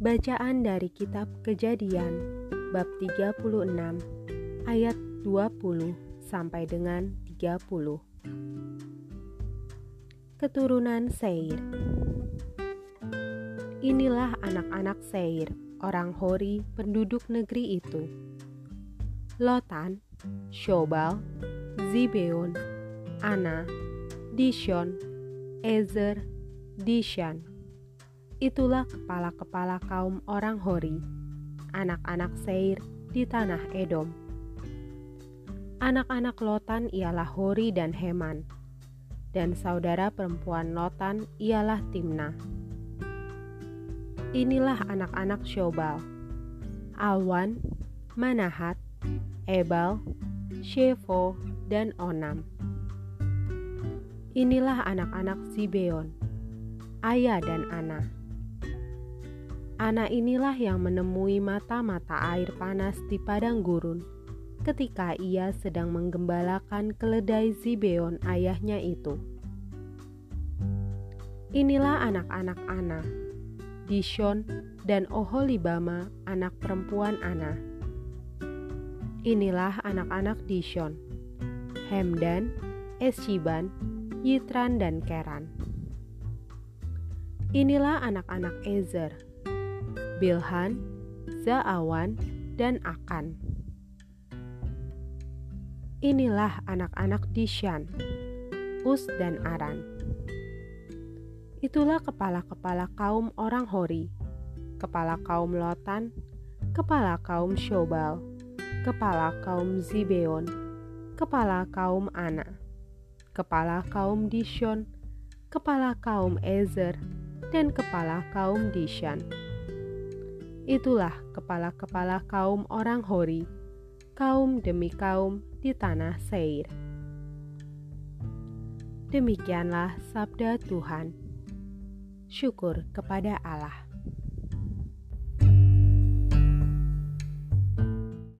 Bacaan dari kitab Kejadian bab 36 ayat 20 sampai dengan 30. Keturunan Seir. Inilah anak-anak Seir, orang Hori, penduduk negeri itu. Lotan, Shobal, Zibeon, Ana, Dishon, Ezer, Dishan. Itulah kepala-kepala kaum orang Hori, anak-anak Seir di tanah Edom. Anak-anak Lotan ialah Hori dan Heman, dan saudara perempuan Lotan ialah Timna. Inilah anak-anak Shobal, Alwan, Manahat, Ebal, Shefo, dan Onam. Inilah anak-anak Zibeon, Ayah dan Ana. Anak inilah yang menemui mata-mata air panas di padang gurun ketika ia sedang menggembalakan keledai Zibeon ayahnya itu. Inilah anak-anak Ana, Dishon dan Oholibama anak perempuan Ana. Inilah anak-anak Dishon, Hemdan, Eshiban, Yitran dan Keran. Inilah anak-anak Ezer, Bilhan, Zaawan, dan Akan. Inilah anak-anak Dishan, Us dan Aran. Itulah kepala-kepala kaum orang Hori, kepala kaum Lotan, kepala kaum Shobal, kepala kaum Zibeon, kepala kaum Ana, kepala kaum Dishon, kepala kaum Ezer, dan kepala kaum Dishan Itulah kepala-kepala kaum orang Hori, kaum demi kaum di tanah Seir. Demikianlah sabda Tuhan. Syukur kepada Allah.